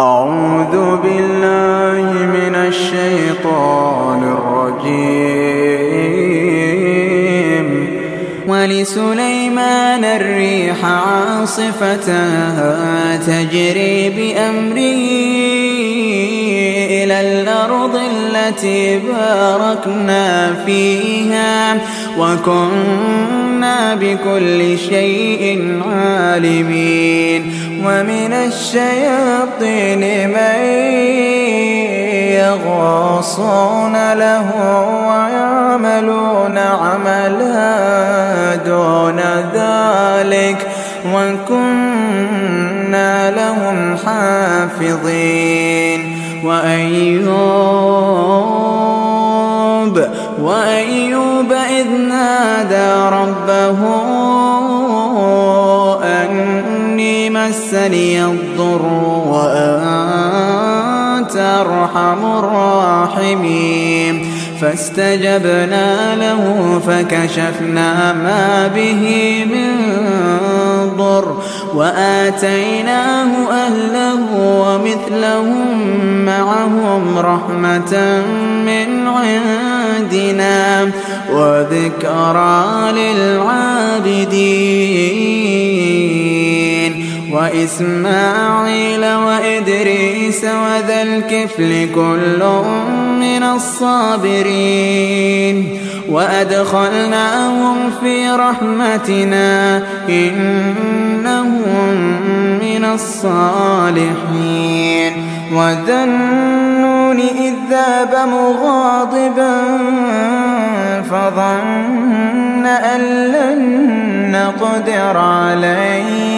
أعوذ بالله من الشيطان الرجيم. ولسليمان الريح عاصفة تجري بأمره إلى الأرض التي باركنا فيها وكنا بكل شيء عالمين. ومن الشياطين من يغوصون له ويعملون عملا دون ذلك وكنا لهم حافظين. وأيوب وأيوب إذ نادى ربه أرحم الراحمين. فاستجبنا له فكشفنا ما به من ضر وآتيناه أهله ومثلهم معهم رحمة من عندنا وذكرى للعابدين. وإسماعيل وإدريس وذا الكفل كل من الصابرين وأدخلناهم في رحمتنا إنهم من الصالحين وذا النون إذ ذاب مغاضبا فظن أن لن نقدر عليه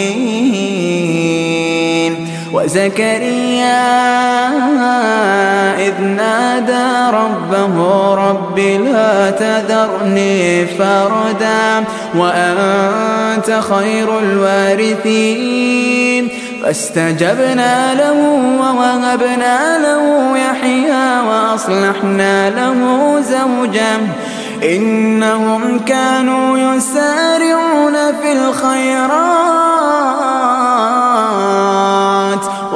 وزكريا إذ نادى ربه رب لا تذرني فردا وأنت خير الوارثين. فاستجبنا له ووهبنا له يحيى وأصلحنا له زوجا. إنهم كانوا يسارعون في الخيرات.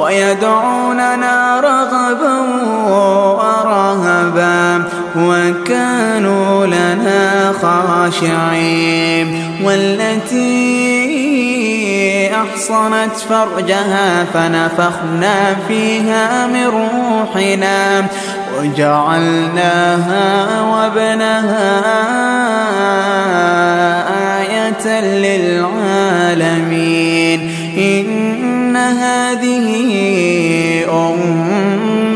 ويدعوننا رغبا ورهبا وكانوا لنا خاشعين والتي أحصنت فرجها فنفخنا فيها من روحنا وجعلناها وابنها آية للعالمين إن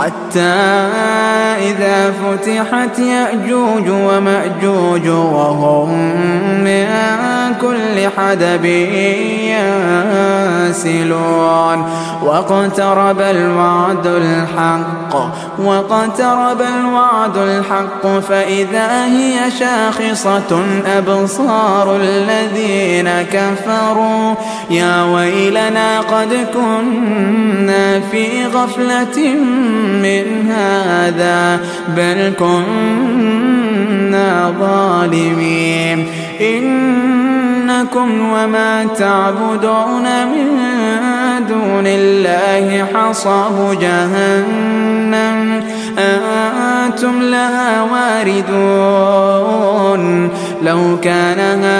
حتى إذا فتحت يأجوج ومأجوج وهم من كل حدب ينسلون. واقترب الوعد الحق واقترب الوعد الحق فإذا هي شاخصة أبصار الذين كفروا. يا ويلنا قد كنا في غفلة من هذا بل كنا ظالمين. إنكم وما تعبدون من دون الله حصب جهنم. أنتم لها واردون. لو كان هؤلاء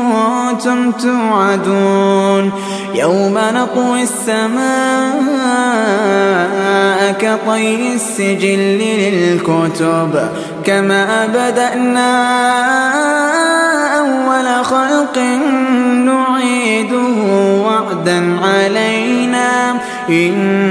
توعدون يوم نطوي السماء كطي السجل للكتب كما بدأنا أول خلق نعيده وعدا علينا إنا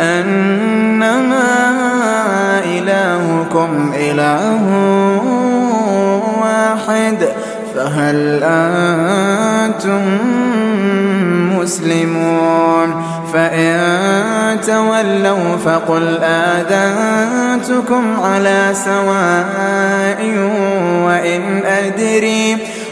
أنما إلهكم إله واحد فهل أنتم مسلمون؟ فإن تولوا فقل آذنتكم على سواء وإن أدري.